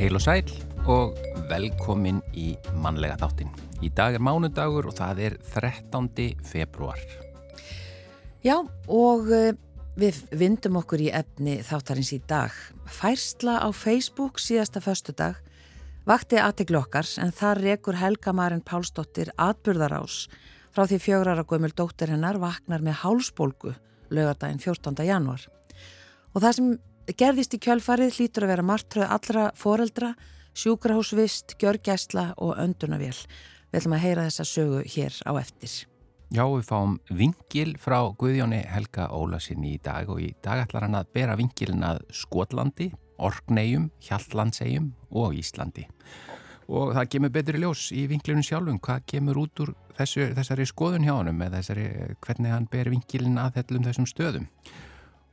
Heil og sæl og velkomin í mannlega þáttin. Í dag er mánudagur og það er 13. februar. Já, og uh, við vindum okkur í efni þáttarins í dag. Færsla á Facebook síðasta förstu dag vakti aðteglu okkar en þar rekur Helga Marin Pálsdóttir atburðarás frá því fjögrara gömul dóttir hennar vaknar með hálsbólgu lögadaginn 14. janúar. Og það sem gerðist í kjölfarið hlýtur að vera margtröð allra foreldra, sjúkrahúsvist, gjörgæsla og öndunavél. Við ætlum að heyra þessa sögu hér á eftir. Já, við fáum vingil frá Guðjóni Helga Ólasin í dag og í dag ætlar hann að bera vingilin að Skotlandi, Orkneium, Hjallandsegjum og Íslandi. Og það kemur betur í ljós í vinglunum sjálfum, hvað kemur út úr þessu, þessari skoðun hjá hann með þessari, hvernig hann ber vingilin að þellum þessum stöðum.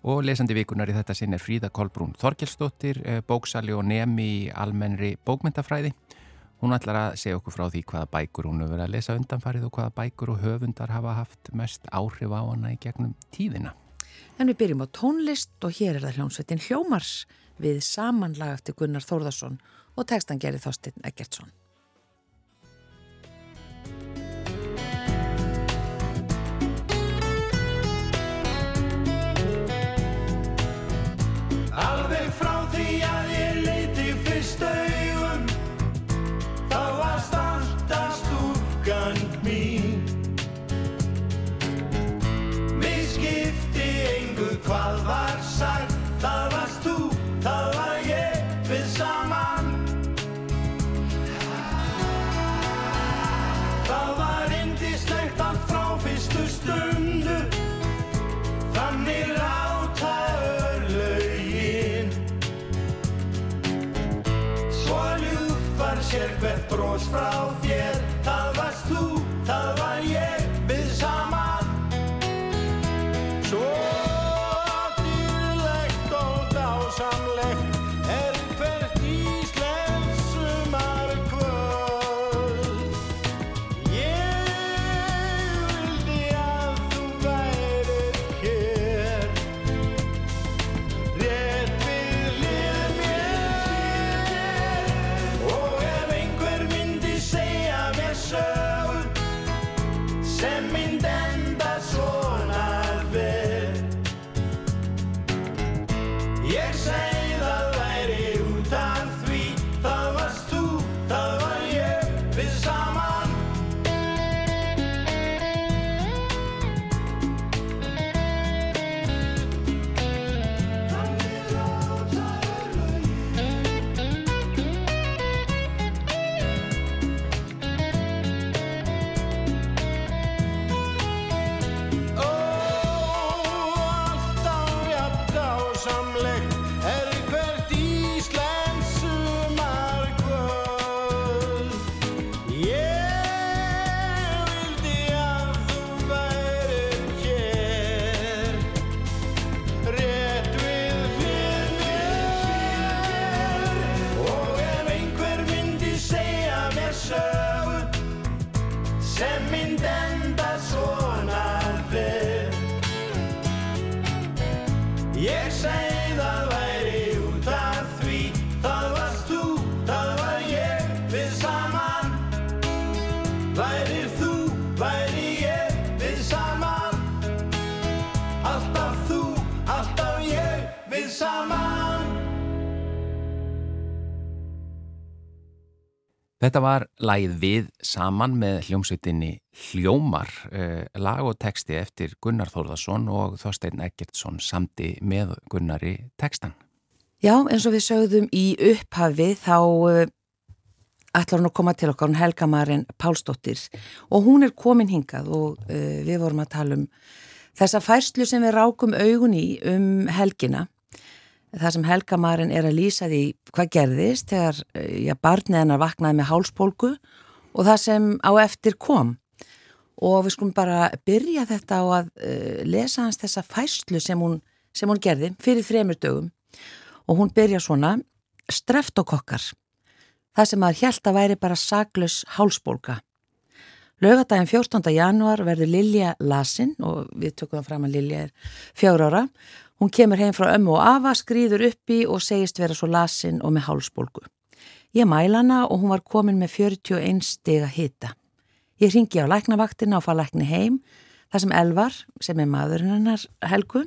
Og lesandi vikunar í þetta sinn er Fríða Kolbrún Þorkelsdóttir, bóksali og nemi í almennri bókmyndafræði. Hún ætlar að segja okkur frá því hvaða bækur hún hefur verið að lesa undanfarið og hvaða bækur og höfundar hafa haft mest áhrif á hana í gegnum tíðina. En við byrjum á tónlist og hér er það hljómsveitin Hljómars við samanlag eftir Gunnar Þórðarsson og tekstan gerir Þorstin Eggertsson. Sér hvert brós frá þér Þetta var lagið við saman með hljómsveitinni Hljómar, eh, lag og teksti eftir Gunnar Þórðarsson og Þorstein Eggertsson samti með Gunnari tekstan. Já, eins og við sögðum í upphafi þá uh, ætlar hún að koma til okkar, hún Helga Marin Pálsdóttir og hún er komin hingað og uh, við vorum að tala um þessa færslu sem við rákum augun í um helgina það sem Helga Marin er að lýsa því hvað gerðist þegar já, barnið hennar vaknaði með hálspólku og það sem á eftir kom og við skulum bara byrja þetta á að uh, lesa hans þessa fæslu sem hún, sem hún gerði fyrir þremur dögum og hún byrja svona streftokokkar Það sem maður held að væri bara saglus hálsbólka. Laugadaginn 14. januar verður Lilja lasin og við tökum það fram að Lilja er fjár ára. Hún kemur heim frá ömmu og afa, skrýður uppi og segist vera svo lasin og með hálsbólgu. Ég mæla hana og hún var komin með 41 stiga hita. Ég ringi á læknavaktina og fá lækni heim þar sem Elvar, sem er maðurinn hennar Helgu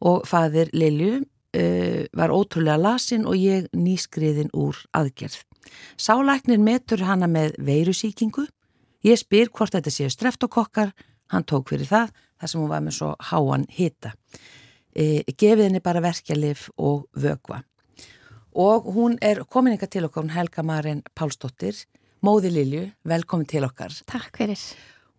og fadir Lilju uh, var ótrúlega lasin og ég nýskriðin úr aðgerð. Sálæknir metur hana með veirusíkingu Ég spyr hvort þetta séu streftokokkar, hann tók fyrir það, þar sem hún var með svo háan hita. E, gefið henni bara verkjalif og vögva. Og hún er komin ykkar til okkar, hún Helga Marin Pálsdóttir, móði Lilju, velkomin til okkar. Takk fyrir.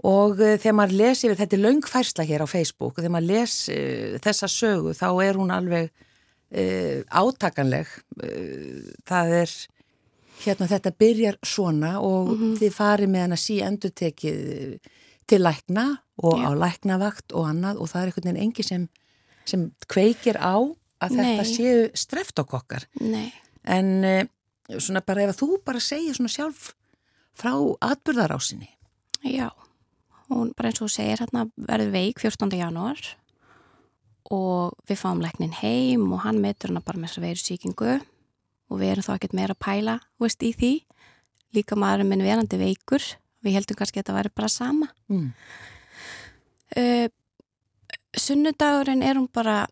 Og e, þegar maður lesi yfir, þetta er laungfærsla hér á Facebook, þegar maður lesi e, þessa sögu þá er hún alveg e, átakanleg. E, það er hérna þetta byrjar svona og mm -hmm. þið farið með hann að sí endur tekið til lækna og Já. á læknavakt og annað og það er einhvern veginn engi sem, sem kveikir á að Nei. þetta séu streftokokkar. Nei. En uh, svona bara ef þú bara segir svona sjálf frá atbyrðarásinni. Já, hún bara eins og segir hérna verður veik 14. janúar og við fáum læknin heim og hann metur hana bara með þess að veru síkingu og við erum þá ekkert meira að pæla veist, í því, líka maður minn verandi veikur, við heldum kannski að þetta væri bara sama mm. uh, Sunnudagurinn er hún bara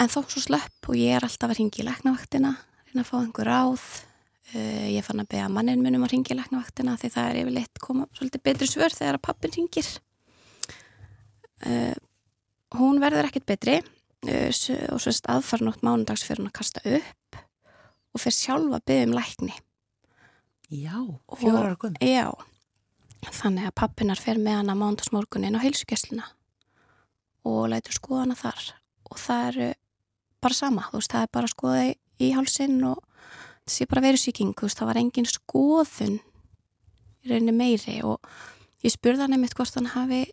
en þó svo slöpp og ég er alltaf að ringi í leknavaktina, reyna að fá einhver ráð uh, ég fann að beða mannin munum að ringi í leknavaktina því það er yfirleitt koma svolítið betri svör þegar að pappin ringir uh, hún verður ekkert betri og svo aðfarnótt mánudags fyrir hún að kasta upp og fyrir sjálfa að byggja um lækni. Já, fjórar gum. Já, þannig að pappinar fer með hana mándagsmorgunin á heilsugessluna og lætur skoða hana þar. Og það er bara sama, þú veist, það er bara að skoða í hálsin og það sé bara verið síking, þú veist, það var engin skoðun í rauninni meiri. Og ég spurði hann einmitt hvort hann hafi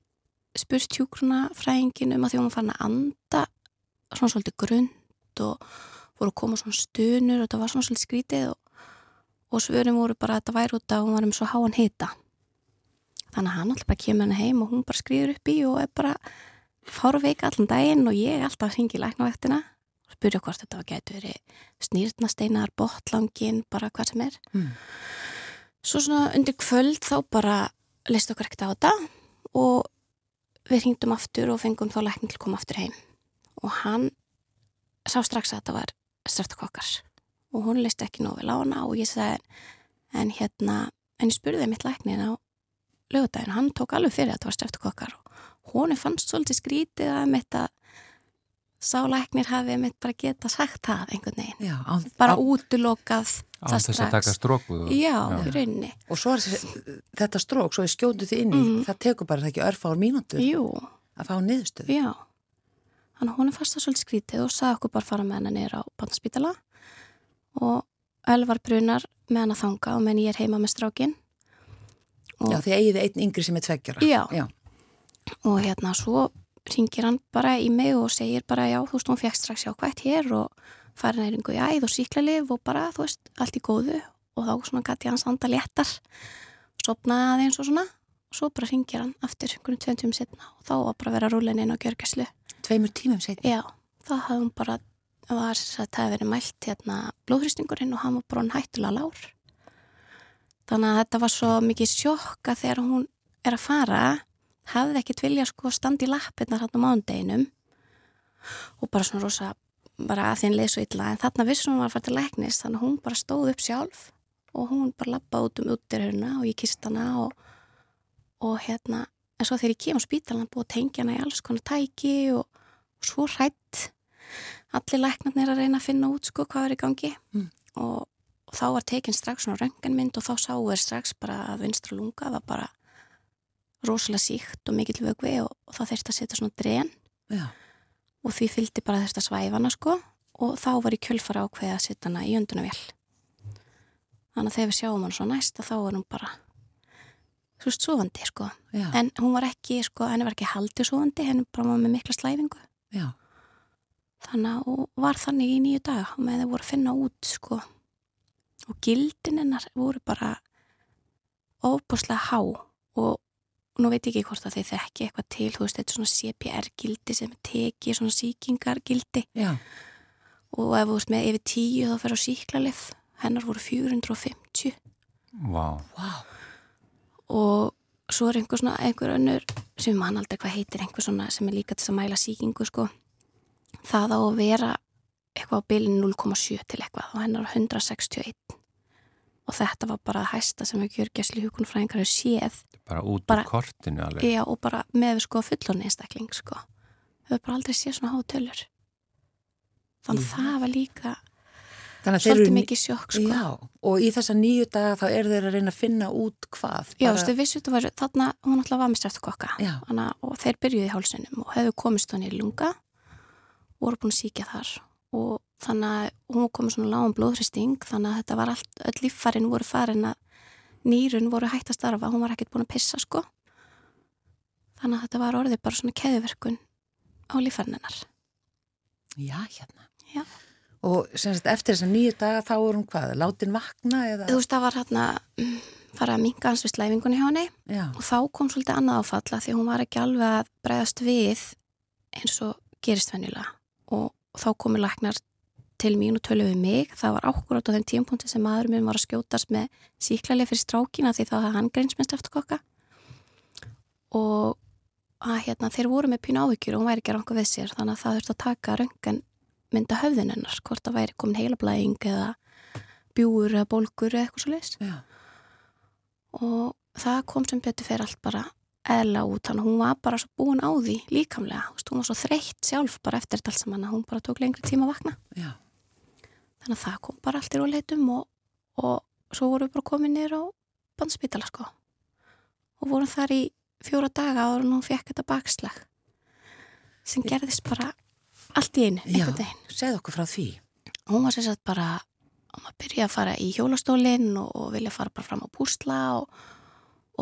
spurst hjúkruna fræðingin um að því hún fann að anda svona svolítið grund og voru að koma svona stunur og þetta var svona svolítið skrítið og, og svörum voru bara að þetta væri út að hún var um svo háan hita. Þannig að hann alltaf bara kemur henni heim og hún bara skrýður upp í og er bara fáru veika allan daginn og ég alltaf hringi í læknavektina og spyrja hvort þetta var gætu verið snýrtnasteinar, botlangin, bara hvað sem er. Mm. svo svona undir kvöld þá bara leist okkur ekkert á þetta og við hringdum aftur og fengum þá lækning til að koma aftur heim. Og hann sá strax að þetta var straftakokkar og hún leist ekki nóg vel á hana og ég sagði en hérna, en ég spurði mitt læknin á lögudagin, hann tók alveg fyrir að þetta var straftakokkar og hún fannst svolítið skrítið að mitt að sálæknir hafi mitt bara geta sagt það einhvern veginn, já, á, bara útlokað á þess að taka stróku og, já, í rauninni og svo er þetta strók, svo er skjóndu því inni mm. það tekur bara það ekki örfa ár mínútur Jú. að fá niðurstöðu já Þannig að hún er fast að svolítið skrítið og sagði okkur bara fara með henni nýra á barnaspítala og Elvar brunar með henni að þanga og menn ég er heima með strákin. Já, því eigiði einn yngri sem er tveggjara. Já. já, og hérna svo ringir hann bara í mig og segir bara já, þú veist, hún fekk strax jákvægt hér og færi næringu í æð og síklarlif og bara, þú veist, allt í góðu og þá svona gæti hans anda léttar, sopnaði aðeins og svona og svo bara ringir hann aftur einhvern tveim tíum setna og þá var bara að vera rúlein inn á gjörgæslu Tveimur tímum setna? Já, þá hafði hún bara, var að það hefði verið mælt hérna blóðhrýstingurinn og hann var bara hættulega lár. Þannig að þetta var svo mikið sjokka þegar hún er að fara, hafði ekkert vilja sko standi í lappirnar hann á mándeginum og bara svona rosa, bara að þinn leið svo illa en þarna vissum hún var að fara til læknis þannig að hún bara stóð upp sjálf og hún bara lappaði út um útirhöruna og ég kist hana og, og hérna en svo þegar ég kem á spítalan búið að tengja hana í alls konar tæki og, og svo hrætt allir læknarnir að reyna að finna út sko hvað er í gangi. Mm. og, og þá var tekinn strax svona rönganmynd og þá sáu þér strax bara að vinstra lunga var bara rosalega síkt og mikill vögvi og, og þá þurfti að setja svona dren Já. og því fylgdi bara þetta svæfana sko og þá var í kjölfara ákveði að setja hana í öndunavél þannig að þegar við sjáum hann svo næsta þá er hann bara þú veist, sofandi, sko. Já. En hún var ekki, sko, henni var ekki haldið sofandi, henni bara var með mikla slæfingu. Já. Þannig að, og var þannig í nýju dag, með þau voru að finna út, sko, og gildin hennar voru bara ofbúslega há og nú veit ég ekki hvort að þið þekki eitthvað til, þú veist, þetta er svona CPR-gildi sem teki svona síkingar-gildi Já, og ef þú veist með yfir tíu þá fer á síklarlið hennar voru 450 Vá, vá, og svo er einhver svona einhver önnur sem mann aldrei hvað heitir einhver svona sem er líka til að mæla síkingu sko. Það á að vera eitthvað á bylinn 0,7 til eitthvað og hennar 161 og þetta var bara það hæsta sem við gjörgjæsli hugunfræðingar hefur séð bara út Bara- úr kortinu alveg. Já, og bara með við sko fullorni einstakling sko. Við höfum bara aldrei séð svona hátölur. Þannig að Já. það var líka þannig að þeir svolítið eru mikið sjokk sko. Já, og í þessa nýju daga þá eru þeir að reyna að finna út hvað Já, þú veist, við vissum þetta var þarna, hún alltaf var með. Þannig, og þeir byrjuði í hálsunum og hefðu komist hann í lunga og voru búin að síkja þar og þannig að hún komið svona lágum blóðhristing þannig að þetta var allt, öll líffarin voru farin að nýrun voru hægt að starfa, hún var ekkert búin að pissa sko. Þannig að þetta var orðið bara svona keðuverkun á líffarinnar Já, hérna. Já. Og sem sagt, eftir þessa nýju daga þá er hún hvað, látin vakna eða? Þú veist, það var hérna fara að minka hans við slæfingunni hjá henni. Já, og þá kom svolítið annað áfalla því hún var ekki alveg að bregðast við eins og gerist venjulega. Og þá komu læknar til mín og tölu við mig. Það var ákvörðat á þeim tímpunkti sem maður minn var að skjótast með síklarlega fyrir strákina því þá hafði hann greins með streftukokka og að hérna þeir voru með pínu áhyggjur og hún væri ekki ranka við sér þannig að það þurfti að taka röngan mynda höfðin hennar hvort það væri komin heilablæðing eða bjúur eða bólgur eða eitthvað svo leis já, og það kom sem betur fyrir allt bara eðla út, þannig að hún var bara svo búin á því líkamlega, hún var svo þreytt sjálf bara eftir þetta saman að hún bara tók lengri tíma að vakna, já, þannig að það kom bara allt í róleitum og, og svo vorum við bara komin niður á bandspítala sko. Og vorum þar í fjóra daga en hún fekk þetta bakslag sem gerðist bara allt í einu, já, segð okkur frá því. Hún var sagt bara hún var að byrja að fara í hjólastólinn og, og vilja fara bara fram á púsla og,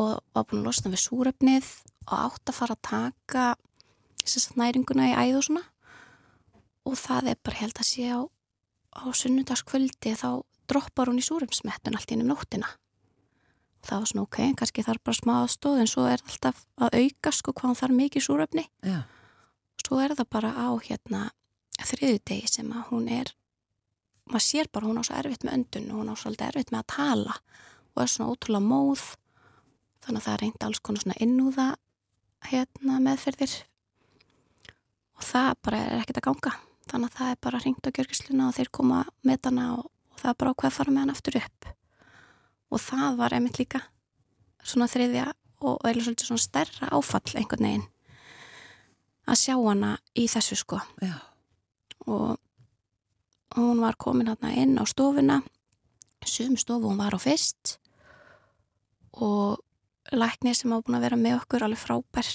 og var búin að losna við súrefnið og átt að fara að taka sagt næringuna í æð og svona. Og það er bara held að sé á, á sunnudagskvöldi þá droppar hún í súrefnsmettun allt í ennum nóttina. Og það var svona ok, kannski þarf bara smá aðstóð en svo er alltaf að auka sko hvað hún þarf mikið súrefni. Já, svo er það bara á hérna þriðudegi sem að hún er maður sér bara hún á svo erfitt með öndun og hún á svolítið erfitt með að tala og er svona ótrúlega móð. Þannig að það er reynd alls konar svona innúða hérna meðferðir. Og það bara er ekkert að ganga þannig að það er bara reynd á gjörgisluna og þeir koma með hana og, og það er bara ákveð að fara með hann aftur upp. Og það var einmitt líka svona þriðja og eða svolítið svona stærra áfall einhvern veginn að sjá hana í þessu sko. Já, og hún var komin hérna inn á stofuna. Sum stofu hún var á fyrst. Og læknir sem hafa búin að vera með okkur alveg frábær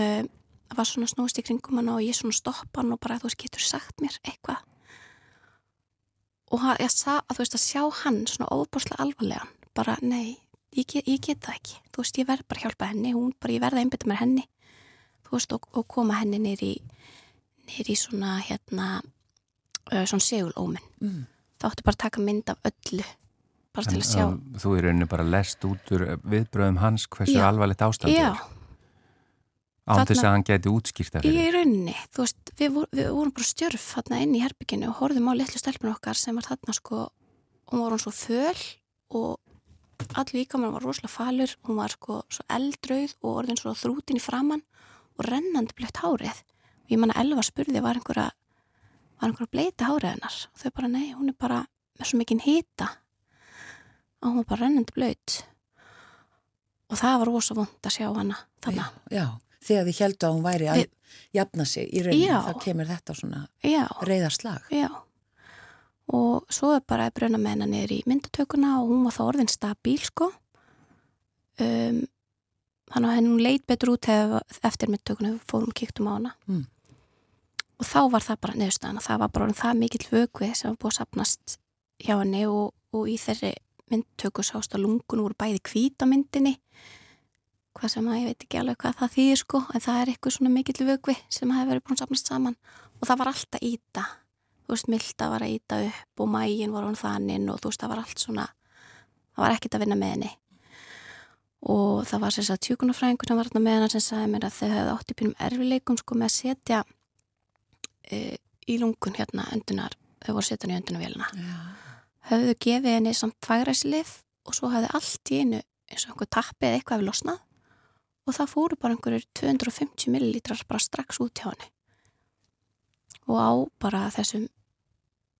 um, var svona snúst í kringum hana og ég svona stoppa hann og bara þú veist getur sagt mér eitthvað? Og hann- ég sa að þú veist að sjá hann svona óbúrslega alvarlegan bara nei, ég get, ég get það ekki. Þú veist ég verð bara hjálpa henni hún bara ég verð að einbytta mér henni. Þú veist og, og koma henni nýr í nýr í svona hérna svona segulómin mm. þá áttu bara að taka mynd af öllu bara til að sjá. um, þú er rauninni bara lest út úr viðbröðum hans hversu alvarlegt ástand án þess að hann geti útskýrt það í fyrir rauninni þú veist, við, vor, við vorum bara stjörf þarna inn í herbygginu og horfðum á litlu stelpun okkar sem var þarna sko hún var hún svo föl og allir líkamann var rosalega falur. Hún var sko svo eldrauð og orðin svo þrútin í framann og rennandi blött hárið. Og ég manna Elva spurði var einhverja var einhverja bleita hárið hennar? Og þau bara nei, hún er bara með svo mikinn hita. Og hún var bara rennandi blöyt og það var rosa vond að sjá hana þarna. Já, já, þegar þið heldu að hún væri að Við- jafna sig í rauninni, Já. þá kemur þetta svona reyðarslag. Já, og svo er bara að bruna með hennar niður í myndatökuna og hún var þá orðin stabíl sko. Um, þannig að henn leit betur út eftir myndatökuna, fórum og kíktum á hana. Mm. Og þá var það bara neðustan og það var bara það mikill vökvi sem var búið að sapnast hjá henni og, og í þeirri myndtöku sást að lungun voru bæði hvít á myndinni hvað sem að ég veit ekki alveg hvað það þýðir sko en það er eitthvað svona mikill vökvi sem hefur verið búin að sapnast saman. Og það var alltaf íta þú veist, Milda var að íta upp og mægin var hún þaninn og þú veist, það var allt svona það var ekkert að vinna með henni. Og það var sagt tjúkunarfræðingur sem var hérna með hennar sem sagði mér að þau hefði átt í pínum erfileikum sko með að setja e, í lungun hérna öndunar, þau voru setjan í öndunarvélina. Höfðu gefið henni samt tvagræslif og svo hefði allt í einu eins og einhver tappi eða eitthvað hefði losnað og það fóru bara einhverjur 250 millilítrar bara strax út hjá henni. Og á bara þessum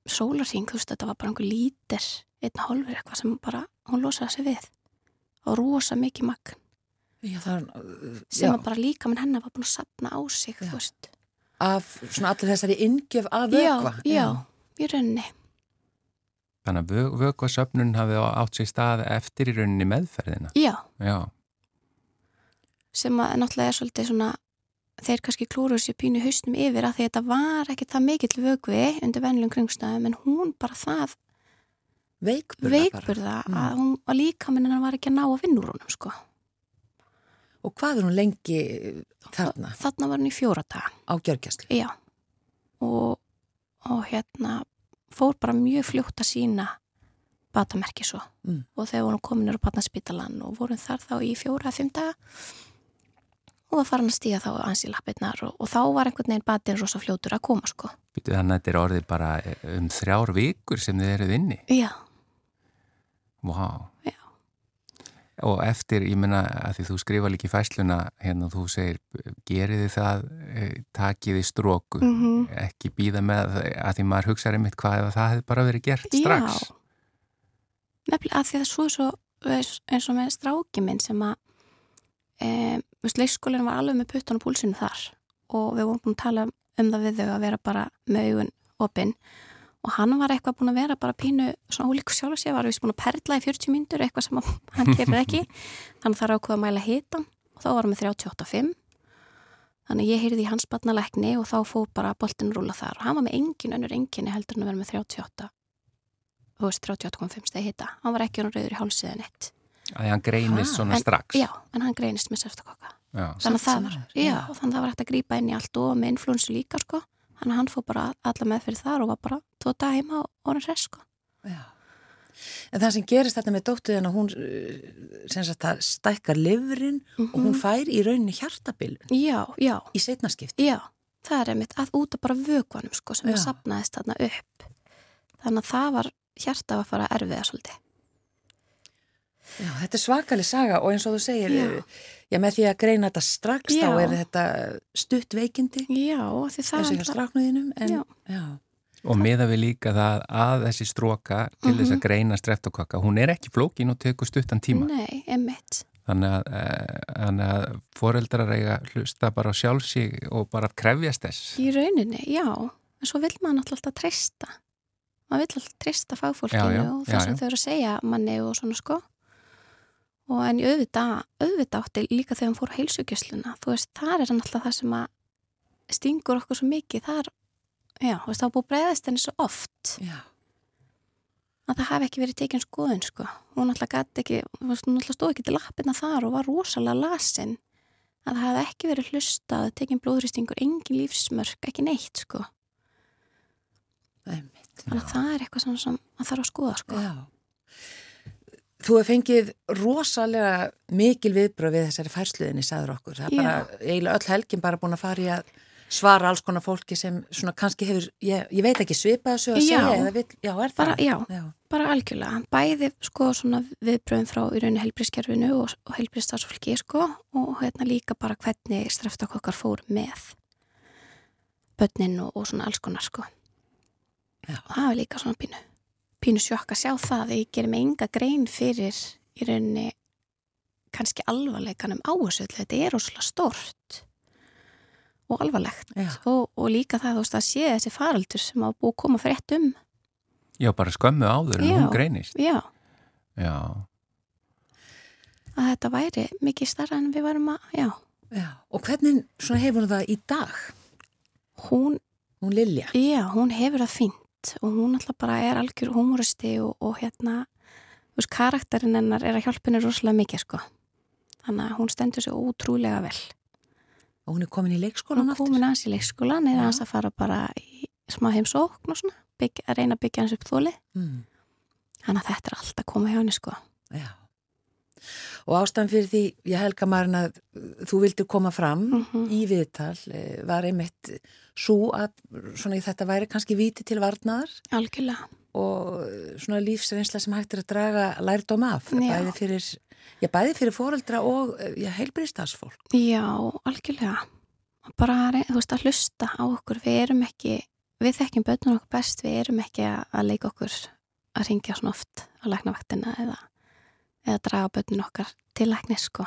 sólarhing, þú veist, þetta var bara einhver lítir, einn hálfur eitthvað sem bara, hún losaði sig við. Og rosa mikið magn. Já, það er, sem já, að bara líka minn hennar var búin að sapna á sig, Já. þú veist. Af svona allir þessari inngjöf af já, vökva. já, í rauninni. Þannig að vökuasöfnun hafi átt sér stað eftir í rauninni meðferðina. já, Já, sem að náttúrulega er svolítið svona þeir kannski klúruðu sér pínu hausnum yfir að því að þetta var ekki það mikill vögvi undir venlum kringstæðum en hún bara það Veikburða, veikburða Mm. að hún var líka minn hann var ekki að ná að vinna úr honum sko. Og hvað er hún lengi þarna þarna var hún í fjóra daga á gjörgjastlu? já og, og hérna fór bara mjög fljótt að sína batamerki svo Mm. og þegar vorum komin úr batnaspítalan og vorum þar þá í fjóra fimm daga og var farin að stíga þá ans í lappirnar og, og þá var einhvern veginn batinn rosa fljótur að koma sko þannig að þetta er orðið bara um þrjár vikur sem þið eruð inni. já, Vá. Já. Og eftir, ég menna að því þú skrifa líka í fæsluna hérna þú segir, gerið þið það, eh, takið þið stróku, Mhm. ekki býða með að því maður hugsaði mitt hvað ef það hefði bara verið gert strax. Já. Nefnilega að því að svo svo eins og með stráki minn sem að e, leikskólinn var alveg með puttan og púlsinu þar og við vorum búin að tala um það við þau að vera bara með augun opinn og hann var eitthvað búin að vera bara pínu svona ólíku sjálf og sér var við búin að perla í 40 myndur eitthvað sem hann gerir ekki. Þannig þarf ákveða að mæla hitan og þá varum við 38.5 þannig ég heyrði í hans batnalækni og þá fór bara boltinn rúla þar. Og hann var með engin önnur enginni heldur en að vera með 38 þú veist 38.5 stegi hita. Hann var ekki hann rauður í hálsiðin eitt Að hann greinist Ha, svona en, strax. já, en hann greinist með seftakokka Já. þannig að það var, já, þannig að það var hægt að grípa inn í allt og með influensu líka sko þannig að hann fór bara alla meðferð þar og var bara tvo dag heima og orðin res sko Já. En það sem gerist þetta með dóttuðina, hún sem sagt það stækkar livrin og hún fær í rauninni hjartabilun já, já, í setnaskipti. já það er einmitt að út af bara vökvanum sko sem Já. það sapnaðist þarna upp þannig að það var hjarta var að fara erfiða svolítið Já, þetta er svakalig saga og eins og þú segir, Já. já, með því að greina þetta strax Já. þá er þetta stutt veikindi já, af því það hjá stráknuðinum en Já. já. Og miða við líka það að þessi stróka til þess Mhm. að greina streftakokka, hún er ekki flókin og tekur stuttan tíma. nei, einmitt Þannig að, eh, þannig að foreldrar eiga hlusta bara á sjálfsig og bara krefjast þess. í rauninni, já en svo vill maður náttúrulega alltaf treysta maður vill alltaf treysta fagfólkinu Já, já, og já, það sem já. þau eru að segja manni og svona sko og en í auðvitað, auðvitað átti líka þegar hann fór á heilsugjösluna þú veist, þar er hann alltaf það sem að stingur okkur svo mikið þar, já, þú veist, þá búið breyðast henni svo oft Já. að það hafi ekki verið tekin skoðun sko, hún alltaf gæti ekki hún alltaf stóð ekki til lappina þar og var rosalega lasin að það hafi ekki verið hlustað, tekin blóðrýstingur engin lífsmörk, ekki neitt sko Einmitt. þannig að það er eitthvað sem, sem að þarf að skoða sko. Já. Þú hefur fengið rosalega mikil viðbröð við þessari færsluðinni, sagður okkur. Það er Já. bara, eiginlega öll helgin bara búin að fara í að svara alls konar fólki sem svona kannski hefur, ég, ég veit ekki svipað þessu að Já. segja vill, já, er það? Bara, já. já. bara algjörlega, bæði sko svona viðbröðum frá í rauninu heilbrískerfinu og, og heilbríðstafsfólki sko og hérna líka bara hvernig streftakokkar fór með börnin og, og svona alls konar sko Já. og það er líka svona pínu pínu sjokk að sjá það að ég gerir mig enga grein fyrir í rauninni kannski alvarleikanum á þessu þetta er óslega stort og alvarlegt og, og líka það þú veist að sé þessi faraldur sem á búið að koma frétt um Já, bara skömmu áður en hún greinist. já, Já, að þetta væri mikið starra en við varum að, já, já. Og hvernig hefur hún það í dag? hún, Hún Lilja. já, hún hefur það fínt og hún alltaf bara er algjör humoristi og, og hérna, veist, karakterinn hennar er að hjálpa henni rosalega mikið, sko. Þannig að hún stendur sig ótrúlega vel. Og hún er komin í Hún leikskólan er komin aðeins í leikskólan, Já. aðeins að fara bara í, smá heimsókn og svona, byggja, að reyna að byggja hans upp þóli Mm. þannig að þetta er allt að koma hjá henni sko Já. Og ástæðan fyrir því, ég helga maður að þú vildi koma fram Mhm. í viðtal, eh, var einmitt svo að svona, þetta væri kannski viti til varnaðar algjörlega, og svona lífsreynsla sem hægt er að draga lærdóm af, Já. bæði fyrir, fyrir foreldra og eh, heilbriðstafsfólk. já, algjörlega bara, þú veist, að hlusta á okkur við erum ekki, við þekkjum börnum okkur best, við erum ekki að, að leika okkur að ringja svona oft á læknavaktina eða, eða draga börnum okkar til læknis sko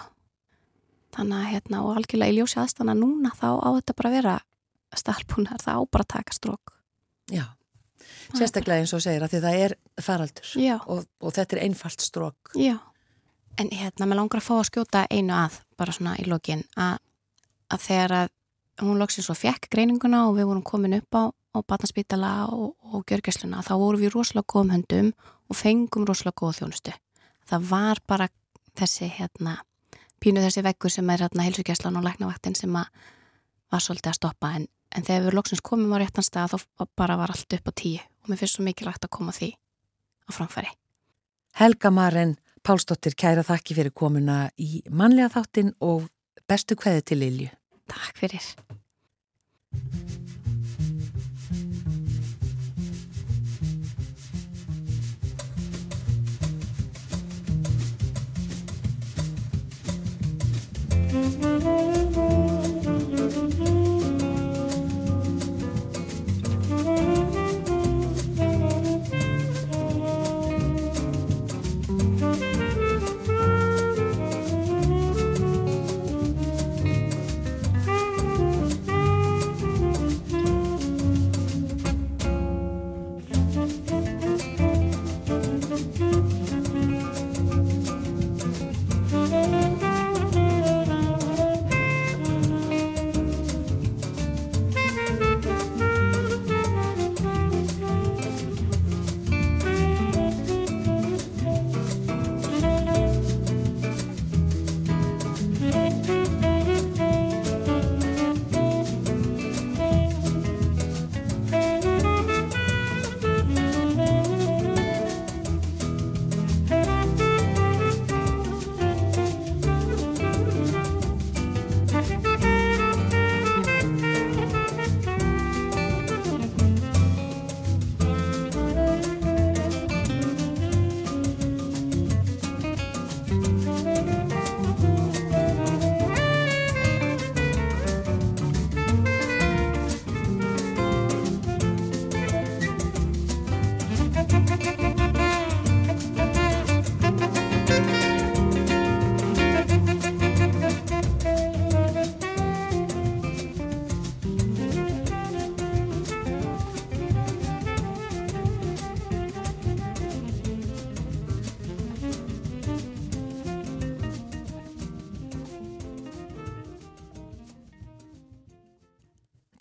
þannig að hérna, og algjörlega í ljósi aðstana núna þá á þetta bara að vera stalpunar, það á bara að taka strók Já, sérstaklega eins og segir að því það er faraldur og, og þetta er einfalt strók. já En hérna, mér langar að fá að skjóta einu að bara svona í lokin að, að þegar að hún loksins svo fekk greininguna og við vorum komin upp á, á batnarspítala og, og gjörgæsluna, þá vorum við rosalega góðum höndum og fengum rosalega góða þjónustu. Það var bara þessi hérna, pínu þessi veggur sem er hérna heilsugjæslan og læknavaktin sem að var svolítið að stoppa en, en þegar við loksins komum á réttan stað þá bara var allt upp á tíu og mér finnst svo mikilvægt að koma því á framfæri. Helga Maren Pálsdóttir, kæra þakki fyrir komuna í mannlega þáttin og bestu kveði til Lilju. Takk fyrir.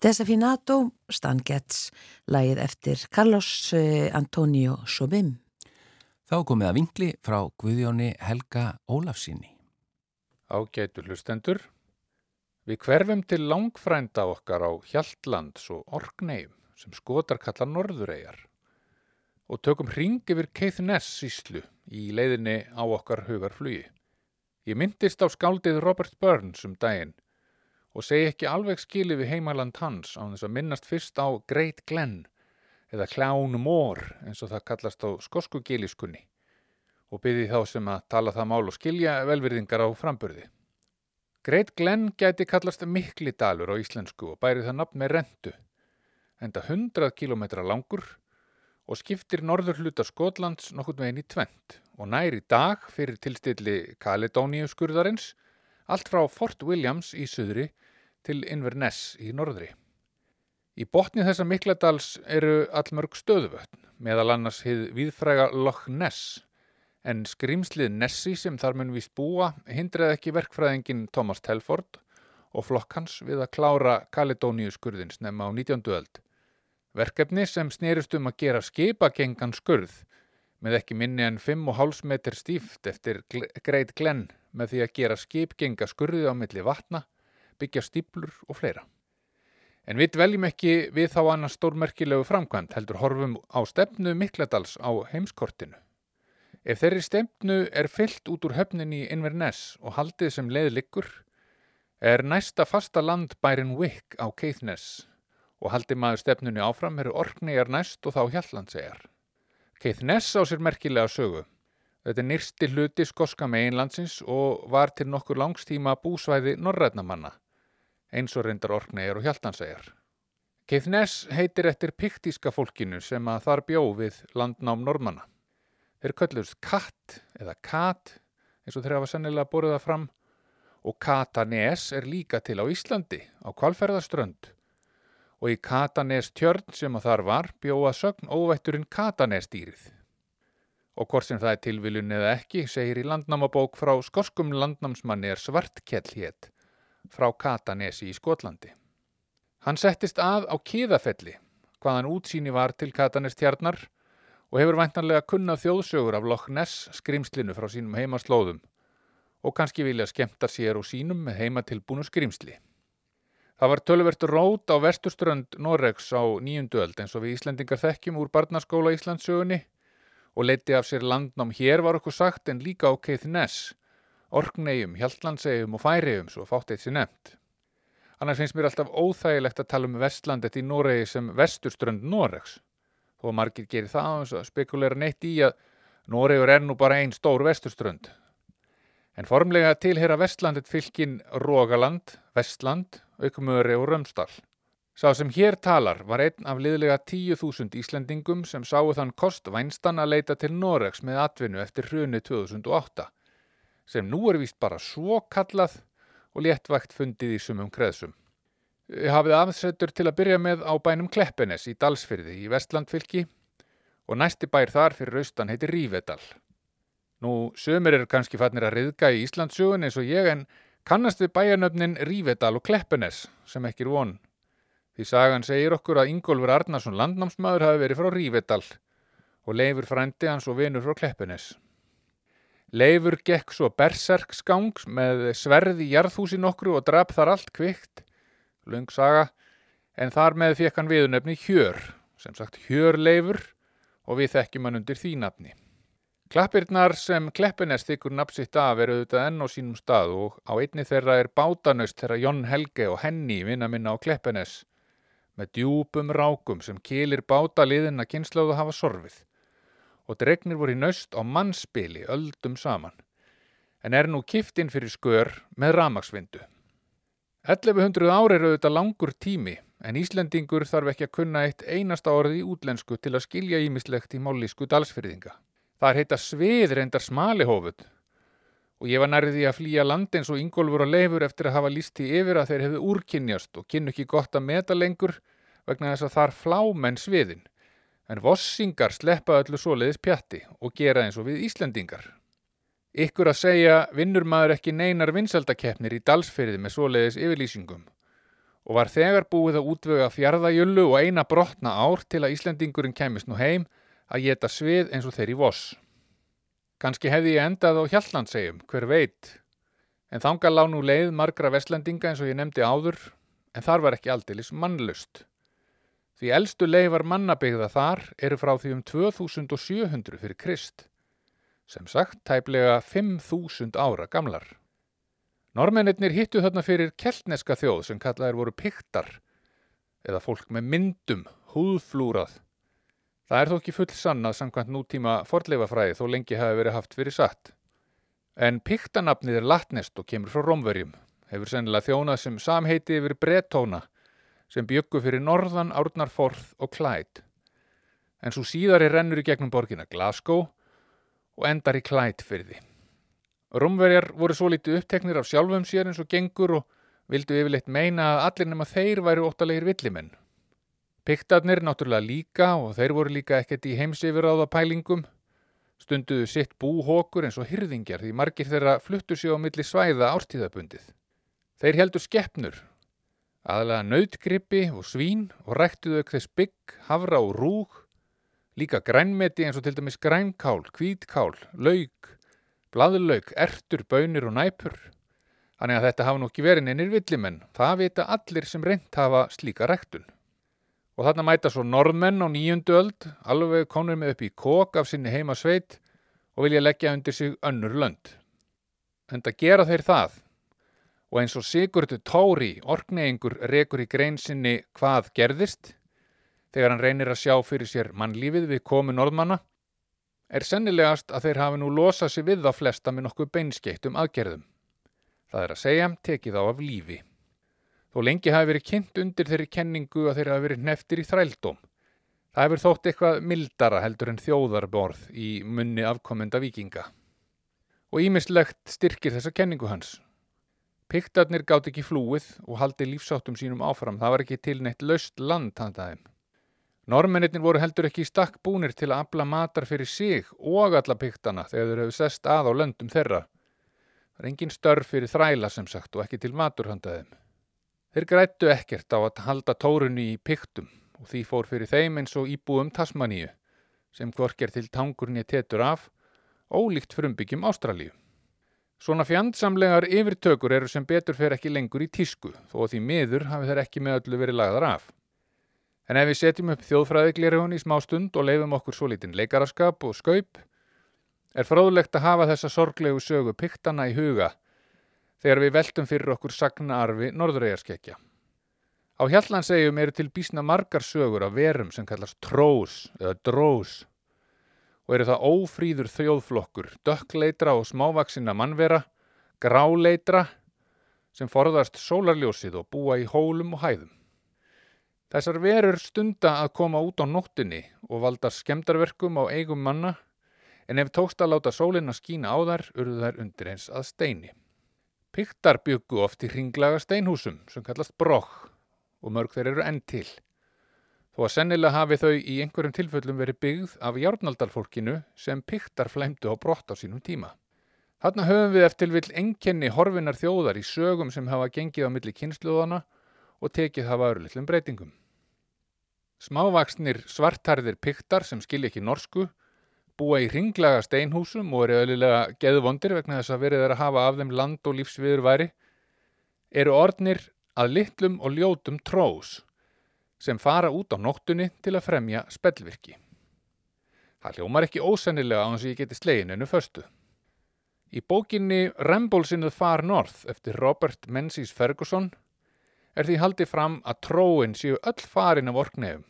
Desafinato, Stan Getz, lagið eftir Carlos eh, Antonio Sobim. Þá komið að vingli frá Guðjóni Helga Ólafsinni. Ágætu hlustendur, við hverfum til langfrænda okkar á Hjaltlands og Orkneim sem skotar kalla Norðuregar og tökum hring yfir Keithnes síslu í leiðinni á okkar hugarflugi. Ég myndist á skáldið Robert Burns um daginn og segi ekki alveg skilið við heimaland hans á þess að minnast fyrst á Great Glen eða Clown Moor eins og það kallast á skosku giliskunni og byrði þá sem að tala það mál og skilja velvirðingar á framburði. Great Glen gæti kallast mikli dalur á íslensku og bæri það nafn með rentu, enda 100 km langur og skiptir norður hluta Skotlands nokkurn veginn í tvent og nær í dag fyrir tilstilli Kaledóníu skurðarins allt frá Fort Williams í suðri til Inverness í norðri. Í botni þessa Mikladals eru allmörg stöðuvötn, meðal annars hið viðfræga Loch Ness, en skrimslið Nessi sem þar mun víst búa hindraði ekki verkfræðingin Thomas Telford og flokk hans við að klára Kaledóníu skurðin snemma á 19. öld. Verkefni sem snerist um að gera skipagengan skurð með ekki minni en 5,5 metr stíft eftir Great Glen með því að gera skipgenga skurði á milli vatna, byggja stíplur og fleira. En við dveljum ekki við þá annars stórmerkilegu framkvæmt heldur horfum á stefnu Mikladals á heimskortinu. Ef þeirri stefnu er fyllt út úr höfninni í Inverness og haldið sem leið liggur, er næsta fasta land bærin Wick á Keithnes og haldið maður stefnunni áfram eru Orkneyjar næst og þá Hjallandseyjar. Keithnes á sér merkilega sögu. Þetta er nýrsti hluti skoska meginlandsins og var til nokkur langstíma búsvæði norrætnamanna, eins og reyndar Orkneyjar og Hjaltansæjar. Keithnes heitir eftir piktíska fólkinu sem að þar bjó við landnám normanna. Þeir kölluðust katt eða kat, eins og þeir hafa sennilega borðið það fram, og Katanes er líka til á Íslandi, á kvalferðaströnd. Og í Katanes tjörn sem að þar var bjóða sögn óvætturinn Katanesdýrið og hvort sem það er tilviljun eða ekki, segir í landnámabók frá skoskum landnámsmanni er svartkjell hétt frá Katanesi í Skotlandi. Hann settist að á Kíðafelli, hvaðan útsýni var til Katanes tjarnar og hefur væntanlega kunnað þjóðsögur af Loch Ness skrimslinu frá sínum heimaslóðum og kannski vilja skemta sér og sínum með heima tilbúnu skrimsli. Það var tölvert rót á vesturströnd Noregs á nýjundöld eins og við Íslendingar þekkjum úr barnaskóla Íslandsögunni og leiti af sér landnám hér var okkur sagt en líka á Keithnes, Orkneyjum, Hjaltlandsegjum og Færiðum svo fátt eitt sér nefnt. Annars finnst mér alltaf óþægilegt að tala um vestlandet í Noregi sem vesturströnd Noregs. Þó að margir gerir það á þess að spekulera neitt í að Noregur er nú bara einn stór vesturströnd. En formlega tilhera vestlandet fylkin Rógaland, Vestland, Aukumöri og Römstall. Sá sem hér talar var einn af liðlega 10.000 Íslendingum sem sáu þann kost vænstan að leita til Noregs með atvinnu eftir hruni 2008, sem nú er vist bara svo kallað og léttvægt fundið í sumum kreðsum. Hafið aðsettur til að byrja með á bænum Kleppenes í Dalsfyrði í Vestlandfylki og næsti bær þar fyrir austan heiti Rívedal. Nú, sömur eru kannski fannir að riðga í Íslandsugun eins og ég en kannast við bæjarnöfnin Rívedal og Kleppenes sem ekki er von. Því sagan segir okkur að Ingólfur Arnarsson landnámsmaður hafi verið frá Rívedal og Leifur frændi hans og vinur frá Kleppunis. Leifur gekk svo berserksgangs með sverði í jarðhúsi nokkru og draf þar allt kvikt, lung saga, en þar með fekk hann viðunöfni Hjör, sem sagt Hjör Leifur og við þekkjum hann undir því nafni. Klappirnar sem Kleppunes þykkur napsitt af eru auðvitað enn á sínum stað og á einni þeirra er bátanöst þeirra Jón Helge og Henni vinna minna á Kleppunes með djúpum rákum sem kilir báta liðin að kynslaðu hafa sorfið og dregnir voru í naust á mannspili öldum saman en er nú kiftinn fyrir skör með ramagsvindu. 1100 ári eru auðvitað langur tími en Íslendingur þarf ekki að kunna eitt einasta orði í útlensku til að skilja ímislegt í mállísku dalsfyrðinga. Það er heita svið reyndar smalihófut og ég var nærði að flýja land eins og Ingólfur og Leifur eftir að hafa líst í yfir að þeir hefðu úrkynjast og kynnu ekki gott að meta lengur vegna þess að þar flá menn sviðin. En vossingar sleppa öllu svoleiðis pjatti og gera eins og við Íslandingar. Ykkur að segja vinnur maður ekki neinar vinsaldakeppnir í dalsfyrði með svoleiðis yfirlýsingum og var þegar búið að útvöga fjardajullu og eina brotna ár til að Íslandingurinn kemist nú heim að geta svið eins og þeir í voss. Kanski hefði ég endað á Hjallandsegjum, hver veit. En þanga lág nú leið margra vestlendinga eins og ég nefndi áður, en þar var ekki aldilis mannlust. Því eldstu leifar mannabegða þar eru frá því um 2700 fyrir Krist, sem sagt tæplega 5000 ára gamlar. Normennir hittu þarna fyrir keltneska þjóð sem kallaðir voru piktar, eða fólk með myndum, húðflúrað, Það er þó ekki full sannað samkvæmt nútíma forleifafræði þó lengi hafi verið haft fyrir satt. En piktanapnið er latnest og kemur frá Rómverjum, hefur sennilega þjónað sem samheiti yfir brettóna sem byggu fyrir norðan, árnarforð og klætt. En svo síðari rennur í gegnum borgina Glasgow og endar í klætt fyrir því. Rómverjar voru svo litið uppteknir af sjálfum sér eins og gengur og vildu yfirleitt meina að allir nema þeir væri óttalegir villimenn. Piktarnir náttúrulega líka og þeir voru líka ekkert í heimsifirráða pælingum. Stunduðu sitt búhókur eins og hyrðingjar því margir þeirra fluttu sig á milli svæða ártíðabundið. Þeir heldur skeppnur, aðlega nautgrippi og svín og ræktuðu auk þess bygg, havra og rúg, líka grænmeti eins og til dæmis grænkál, kvítkál, laug, bladlaug, ertur, bönir og næpur. Þannig að þetta hafa nú ekki verið neinir villimenn. Það vita allir sem reynt hafa slíka rektun. Og þarna mæta svo norðmenn á nýjundu öld, alveg konur með upp í kók af sinni heima sveit og vilja leggja undir sig önnur lönd. En það gera þeir það. Og eins og Sigurður Tóri, orkneyingur, rekur í grein sinni hvað gerðist, þegar hann reynir að sjá fyrir sér mannlífið við komu norðmanna, er sennilegast að þeir hafi nú losað sér við þá flesta með nokkuð beinskeitt um aðgerðum. Það er að segja, tekið á af lífi. Þó lengi hafi verið kynnt undir þeirri kenningu að þeir hafi verið neftir í þrældóm. Það hefur þótt eitthvað mildara heldur en þjóðarborð í munni afkomenda vikinga. Og ímislegt styrkir þessa kenningu hans. Piktarnir gátt ekki flúið og haldi lífsáttum sínum áfram. Það var ekki til neitt laust land handaðum. Normennir voru heldur ekki í stakk búnir til að afla matar fyrir sig og alla piktana þegar þeir hefur sest að á löndum þeirra. Það er engin störf fyrir þræla sem sagt og ekki til maturhandaðum. Þeir grættu ekkert á að halda tórunni í piktum og því fór fyrir þeim eins og íbúum Tasmaníu sem hvorker til tangurni tetur af, ólíkt frumbyggjum Ástralíu. Svona fjandsamlegar yfirtökur eru sem betur fer ekki lengur í tísku þó því miður hafi þeir ekki með öllu verið lagðar af. En ef við setjum upp þjóðfræðiglirihun í smá stund og leifum okkur svo lítinn leikaraskap og skaup, er fróðlegt að hafa þessa sorglegu sögu piktana í huga þegar við veltum fyrir okkur sagnaarfi norðuregarskekkja. Á Hjallansegjum eru til bísna margar sögur af verum sem kallast trós eða drós og eru það ófríður þjóðflokkur, dökkleitra og smávaksina mannvera, gráleitra sem forðast sólarljósið og búa í hólum og hæðum. Þessar verur stunda að koma út á nóttinni og valda skemdarverkum á eigum manna en ef tókst að láta sólina skína á þær urðu þær undir eins að steini. Piktar byggu oft í hringlaga steinhúsum sem kallast brokk og mörg þeir eru enn til. Þó að sennilega hafi þau í einhverjum tilfellum verið byggð af járnaldalfólkinu sem piktar flæmdu á brott á sínum tíma. Þarna höfum við eftir vil enkenni horfinar þjóðar í sögum sem hafa gengið á milli kynsluðana og tekið hafa örulitlum breytingum. Smávaksnir svartarðir piktar sem skilja ekki norsku búa í hringlaga steinhúsum og eru öðlilega geðvondir vegna þess að verið er að hafa af þeim land og lífsviður væri, eru orðnir að litlum og ljótum trós sem fara út á nóttunni til að fremja spellvirki. Það hljómar ekki ósennilega á hans að ég geti slegin ennu förstu. Í bókinni Rambles in the Far North eftir Robert Menzies Ferguson er því haldið fram að tróin séu öll farin af orknefum.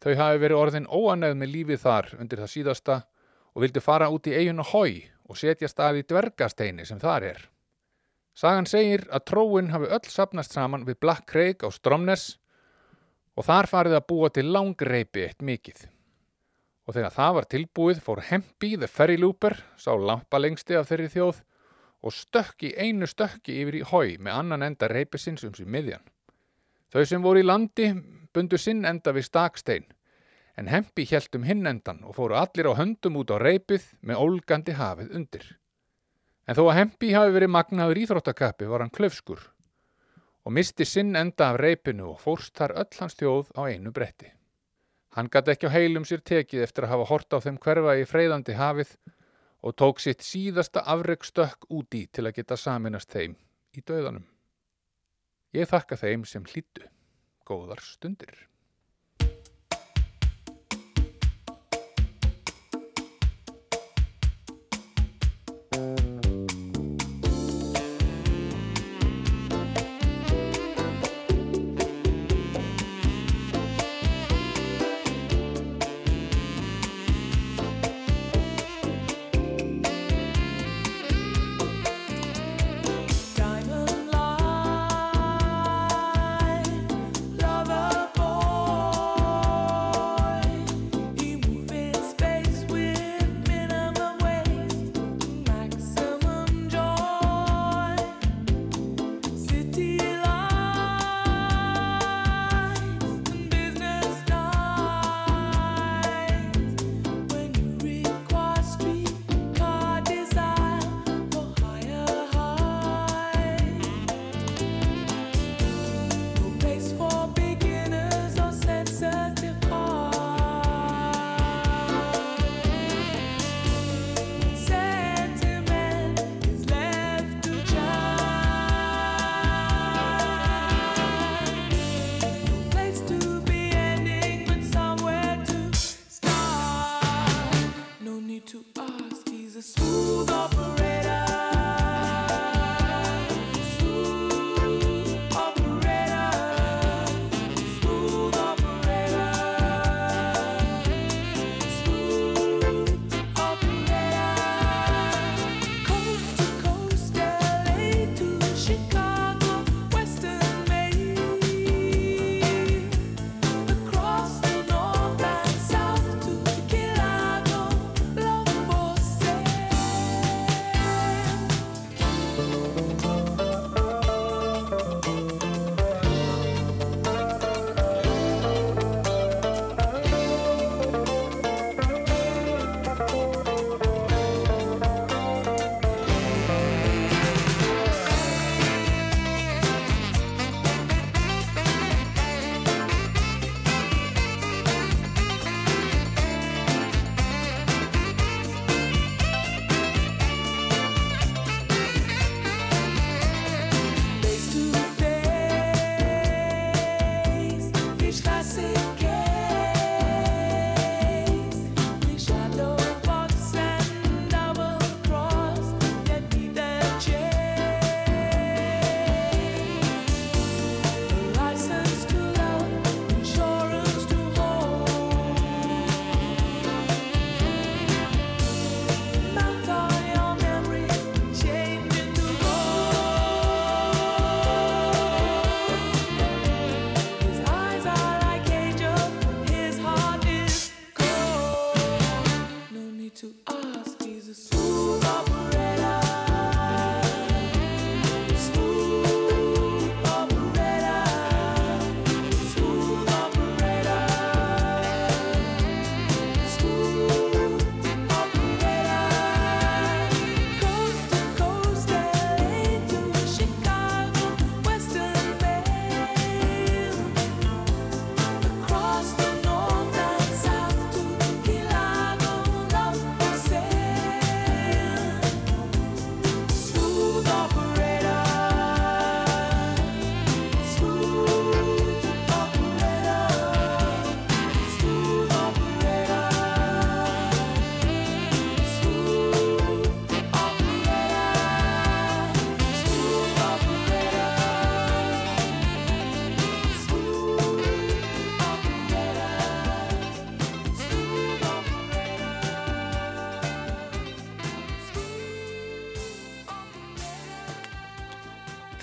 Þau hafi verið orðin óanæð með lífið þar undir það síðasta og vildi fara út í eiginu hói og setja stað í dvergasteini sem þar er. Sagan segir að tróin hafi öll sapnast saman við Black Craig á Stromness og þar farið að búa til langreipi eitt mikið. Og þegar það var tilbúið fór Hempi the Ferry Looper, sá lampa lengsti af þeirri þjóð, og stökki einu stökki yfir í hói með annan enda reipisins um sér miðjan. Þau sem voru í landi bundu sinn enda við stakstein, en Hempi hjælt um hinn endan og fóru allir á höndum út á reipið með ólgandi hafið undir. En þó að Hempi hafi verið magnaður íþróttakappi var hann klöfskur og misti sinn enda af reipinu og fórst þar öll hans þjóð á einu bretti. Hann gæti ekki á heilum sér tekið eftir að hafa hort á þeim hverfa í freyðandi hafið og tók sitt síðasta afreikstökk úti til að geta saminast þeim í döðanum. Ég þakka þeim sem hlýttu. Góðar stundir.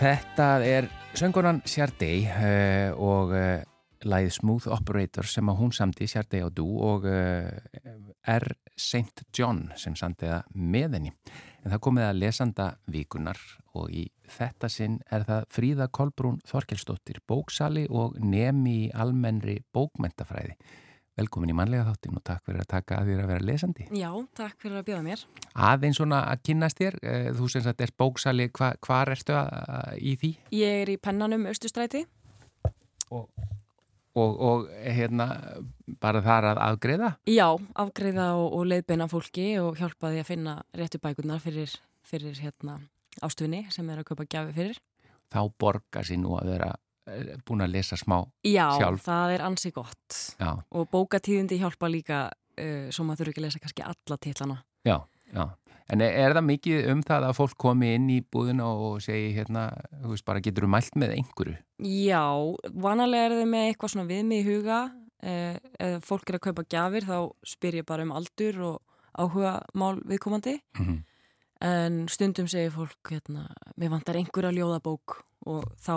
Þetta er söngunan Sjárdei uh, og uh, lagið Smooth Operator sem að hún samti Sjárdei á dú og uh, R. St. John sem samti það með henni. En það komið að lesanda vikunar og í þetta sinn er það Fríða Kolbrún Þorkelsdóttir, bóksali og nemi í almennri bókmentafræði. Velkomin í mannlega þáttin og takk fyrir að taka að þér að vera lesandi. Já, takk fyrir að bjóða mér. Aðeins svona að kynnast þér, eh, þú sem sagt er bóksali, hva, hvar ertu að, í því? Ég er í pennanum Östustræti. Og, og, og hérna bara þar að afgreða? Já, afgreiða og, og leiðbeina fólki og hjálpa því að finna réttu bækurnar fyrir, fyrir hérna, ástufinni sem er að kaupa gjafi fyrir. Þá borgar sér nú að vera búin að lesa smá Já, sjálf. það er ansi gott. Já, Og bókatíðindi hjálpa líka uh, svo maður þurfi ekki að lesa kannski alla titlana. já, já. En er, er það mikið um það að fólk komi inn í búðina og segi hérna, þú veist bara, getur þú mælt með einhverju? Já, vanalega er þau með eitthvað svona við mig í huga. Uh, ef fólk er að kaupa gjafir þá spyr ég bara um aldur og áhuga mál viðkomandi. Mm En stundum segir fólk, hérna, mér vantar einhverja ljóðabók og þá,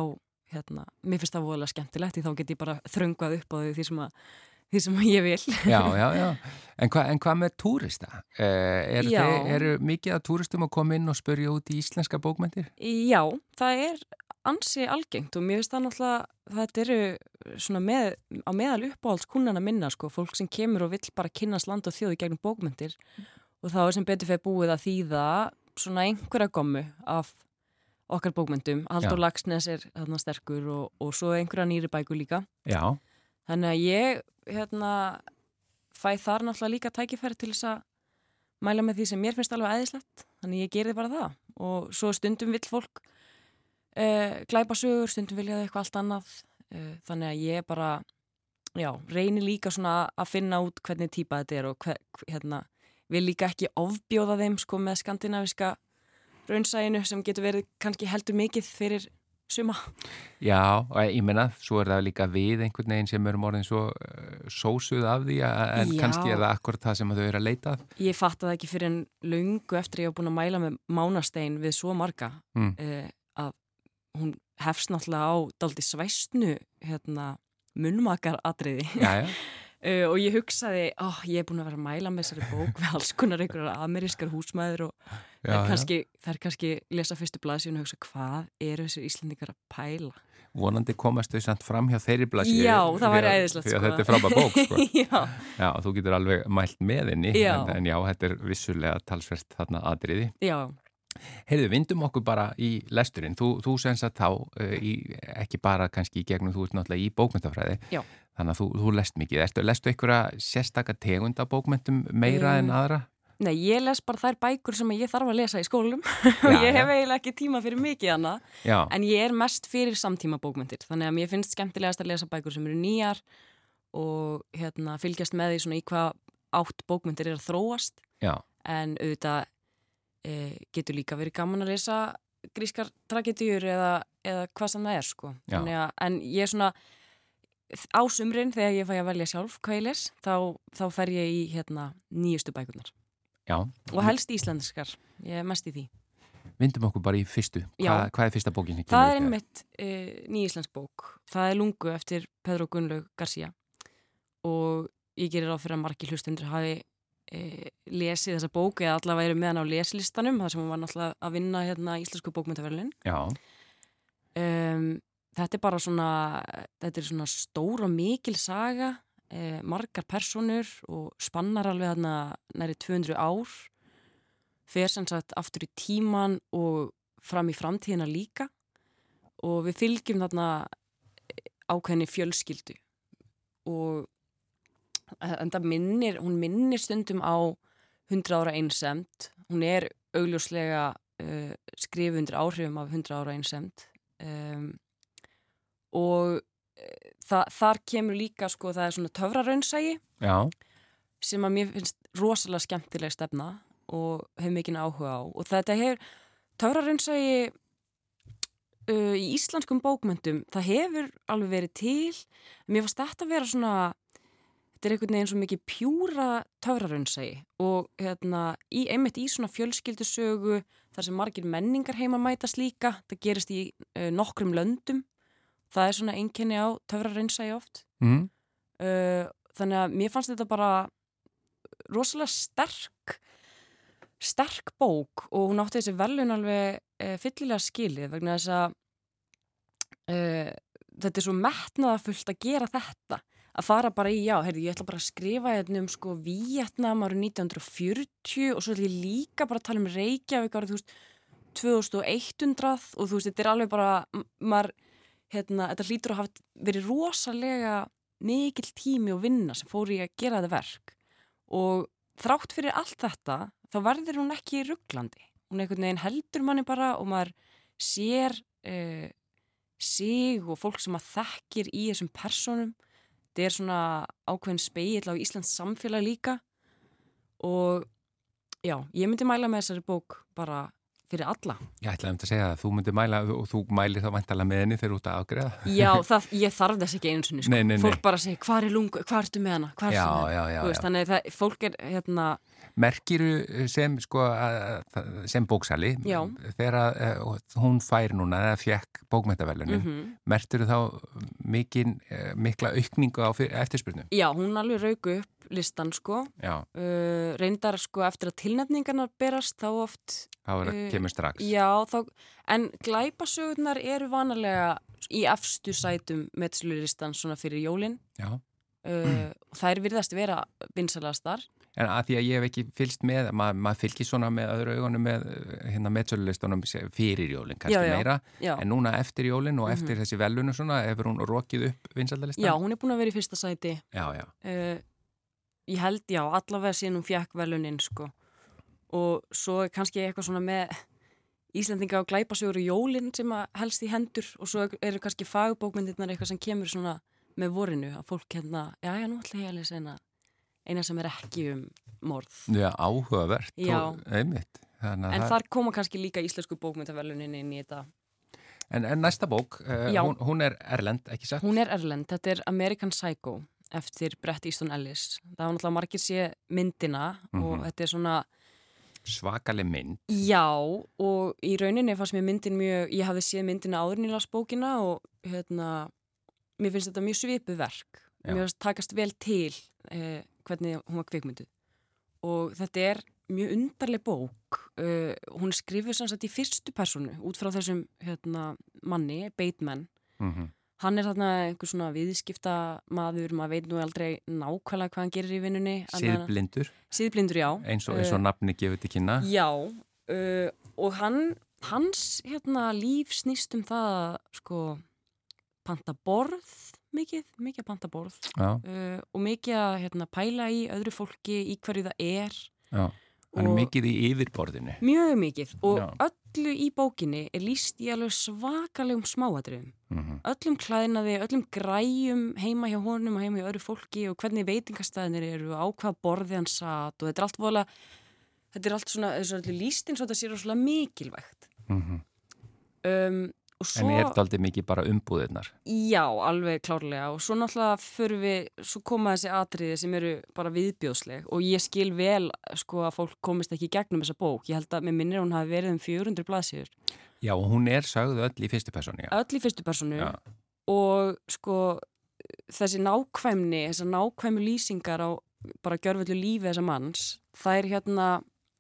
hérna, mér finnst það voðalega skemmtilegt því þá get ég bara þröngvað upp á því því sem, að, því sem ég vil. Já, já, já. En, hva, en hvað með túrista? Eh, er eru mikið að túristum að koma inn og spyrja út í íslenska bókmentir? Já, það er ansi algengt og mér finnst það náttúrulega, þetta eru svona með, á meðal uppáhalds kunnana minna, sko, fólk sem kemur og vill bara kynnast land og þjóði gegnum bókmyndir og þá er sem betur fyrir búið að þýða svona einhverja gommu af okkar bókmyndum. Haldur Já. Lagsnes er þarna sterkur og, og svo einhverja nýri bækur líka. Já, Þannig að ég hérna, fæ þar náttúrulega líka tækifæri til þess að mæla með því sem mér finnst alveg æðislegt. Þannig ég gerði bara það. Og svo stundum vill fólk uh, glæpa sögur, stundum vilja þau eitthvað allt annað. Uh, þannig að ég bara, já, reynir líka svona að finna út hvernig típa þetta er og hver, hérna, vil líka ekki ofbjóða þeim sko með skandinaviska raunsæginu sem getur verið kannski heldur mikið fyrir suma. Já, og ég meina, svo er það líka við einhvern veginn sem erum orðin svo uh, sósuð af því en Já. kannski er það akkurat það sem þau eru að leita. Ég fatt það ekki fyrir en löngu eftir ég hef búin að mæla með mánastein við svo marga Mm. eh, að hún hefst náttúrulega á daldi svæstnu hérna, munnmakar atriði Já, já, uh, og ég hugsaði, ó, ég er búin að vera að mæla með þessari bók við alls konar einhverjar amerískar húsmæður og já, kannski, er kannski lesa fyrstu blaðsíðun og hugsa hvað eru þessir Íslendingar að pæla vonandi komast þau samt fram hjá þeirri blasi Já, það væri æðislegt, sko. þetta er frábæð bók, sko. Já, Já, þú getur alveg mælt með henni. En, en já, þetta er vissulega talsvert þarna atriði. já, Heyrðu, vindum okkur bara í lesturinn. Þú, þú sens að þá, uh, í, ekki bara kannski í gegnum, þú ert náttúrulega í bókmyndafræði. Já. Þannig að þú, þú lest mikið. Ertu, lestu einhverja sérstaka tegund af bókmyndum meira Um, en aðra? Nei, ég les bara þær bækur sem ég þarf að lesa í skólum og ég hef eiginlega ekki tíma fyrir mikið annað Já, en ég er mest fyrir samtíma bókmyndir þannig að mér finnst skemmtilegast að lesa bækur sem eru nýjar og hérna, fylgjast með því í hvað átt bókmyndir er að þróast já, en auðvitað e, getur líka verið gaman að lesa grískar tragedýr eða, eða hvað sem það er sko. Að, en ég er svona á sumrin þegar ég fæ að velja sjálf hvað ég les þá, þá fer ég í hérna, nýjustu bækurnar. Já. og helst íslenskar, ég er mest í því. Vindum okkur bara í fyrstu. Hva, hvað er fyrsta bókin? Það er einmitt e, nýíslensk bók. Það er Lungu eftir Pedro Gunnlaug Garcia. Og ég gerir á fyrir að margi hlustundur hafi lesið þessa bók eða allavega eru með hann á leslistanum þar sem hún var náttúrulega að vinna hérna íslensku bókmyndaverlin um, þetta er bara svona þetta er svona stór og mikil saga e, margar personur og spannar alveg hérna næri 200 ár fer sem sagt aftur í tíman og fram í framtíðina líka. Og við fylgjum þarna ákveðni fjölskyldu og en það minnir, hún minnir stundum á 100 ára einsemd. Hún er augljóslega uh, skrifu undir áhrifum af 100 ára einsemd. Um, og uh, þa þar kemur líka sko það er svona töfraraunsægi sem að mér finnst rosalega skemmtileg stefna og hef mikinn áhuga á. Og þetta hefur töfraraunsægi uh, í íslenskum bókmyndum það hefur alveg verið til. Mér fannst þetta að vera svona þetta er einhvern veginn svo mikið pjúra töfraraunsægi og hérna í, einmitt í svona fjölskyldusögu þar sem margir menningar heima mætast líka það gerist í uh, nokkrum löndum. Það er svona einkenni á töfraraunsægi oft. Mm. uh, þannig að mér fannst þetta bara rosalega sterk sterk bók og hún átti þessi velun alveg uh, fyllilega skilið vegna þess að þetta er svo metnaðafullt að gera þetta að fara bara í, já, heyrðu, ég ætla bara að skrifa hérna um sko Vietnam árið 1940 og svo ætla ég líka bara að tala um Reykjavík árið, þú veist, 2100 og þú veist, þetta er alveg bara, maður, hérna, þetta hlýtur að hafa verið rosalega mikill tími og vinna sem fór í að gera þetta verk. Og þrátt fyrir allt þetta þá verður hún ekki rugglandi. Hún einhvern veginn heldur manni bara og maður sér uh, sig og fólk sem að þekkir í þessum personum þetta er svona ákveðin speill á Íslands samfélag líka. Og já, ég myndi mæla með þessari bók bara fyrir alla Ég ætlaði um að segja það, þú myndir mæla og þú mælir þá væntalega með henni þegar þú ert að afgreða. Já, það, ég þarf þess ekki einu sinni sko. Nei, nei, nei. fólk bara segir, hvað er lungu, hvað ertu með hana hvað ertu með hana? já, já, já. þannig að fólk er hérna, Merkiru sem, sko, að- að- sem bóksali, Já. þegar að, eh, hún fær núna eða fjekk bókmyndavelunin, mm mertur þá mikinn, eh, mikla aukningu á fyr- eftirspurnu? já, hún alveg rauk upp listan sko uh, reyndar sko eftir að tilnefningarnar berast þá oft þá er það Eh, kemur strax. Já, þá, en glæpasögurnar eru vanalega í efstu sætum meðsluristan svona fyrir jólin. Uh, og þær virðast vera vinsalastar. En að því að ég hef ekki fylst með, maður mað fylgir svona með öðru augunum með eh, hérna meðsölulistunum fyrir jólinn, kannski Já, já. meira, Já. en núna eftir jólinn og eftir þessi velunu svona, hefur hún rokið upp vinsaldalistan? já, hún er búin að vera í fyrsta sæti. Já, já. Uh, ég held, já, allavega síðan hún fjekk velunin, sko. Og svo er kannski eitthvað svona með Íslendinga og glæpasögur og jólinn sem helst í hendur og svo eru kannski fagbókmyndirnar eitthvað sem kemur svona með vorinu að fólk hérna, já, já, nú ætla ég að lesa hérna eina sem er ekki um morð. Já, áhugavert Já. og einmitt. En það- þar koma kannski líka íslensku bókmyndavelunin inn í þetta. En, en næsta bók, uh, hún, hún er erlend, ekki satt? Hún er erlend, þetta er American Psycho eftir Brett Easton Ellis. Það var náttúrulega margir sé myndina og Mhm. þetta er svona, Svakaleg mynd. já, og í rauninni fannst mér myndin mjög, ég hafði séð myndina áður en ég las bókina og hérna, mér finnst þetta mjög svipuð verk. Já. Mér finnst takast vel til eh, hvernig hún var kvikmynduð. Og þetta er mjög undarleg bók. Uh, hún er skrifuð sem sagt í fyrstu personu út frá þessum hérna, manni, Bateman. Mm Hann er þarna einhver svona viðskipta maður, maður veit nú aldrei nákvæmlega hvað hann gerir í vinnunni. Síðblindur, Síðblindur, já. eins og, eins og Eh, nafni gefur til kynna. Já, uh, og hann, hans hérna, líf snýst um það, sko, panta borð, mikið, mikið að panta borð uh, og mikið að hérna, pæla í öðru fólki, í hverju það er. já. Hann er Og- mikið í yfirborðinu. Mjög mikið og Já. öllu í bókinni er líst í alveg svakalegum smáadriðum. Mm öllum klæðinaði, öllum græjum heima hjá honum og heima hjá öðru fólki og hvernig veitingastæðinir eru og á hvað borði hann satt og þetta er allt vola þetta er allt svona, þessu er allir líst eins og þetta sé rosalega mikilvægt um, og svo En er þetta aldrei mikið bara umbúðirnar? já, alveg klárlega og svo náttúrulega fyrir við, svo koma þessi atriði sem eru bara viðbjóðsleg og ég skil vel sko að fólk komist ekki gegnum þessa bók, ég held að mér minnir hún hafi verið um 400 blaðsíður Já, og hún er sögðu öll í fyrstu persóni. Já. öll í fyrstu personu Já. og sko þessi nákvæmni, þessar nákvæmu lýsingar á bara gjörvöldu lífi þessa manns, það er hérna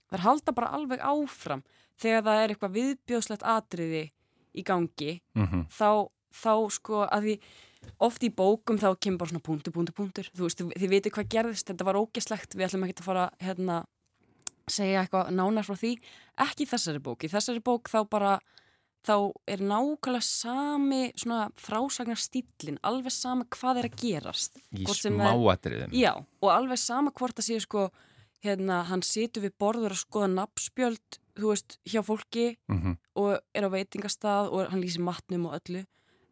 það er halda bara alveg áfram þegar það er eitthvað viðbjóðslegt atriði í gangi Mm þá, þá sko að því oft í bókum þá kemur bara svona punktur, punktur, punktur. Þú veist, þið, veitir hvað gerðist, þetta var ógeslegt við ætlum ekki að fara hérna segja eitthvað nánar frá því. Ekki í þessari bók, í þessari bók þá bara þá er nákvæmlega sami svona frásagnar stílin alveg sama hvað er að gerast. Í smáatriðum. Já, og alveg sama hvort að sé sko hérna, hann situr við borður að skoða nafnspjöld, þú veist, hjá fólki Mm og er á veitingastað og hann lýsir matnum og öllu.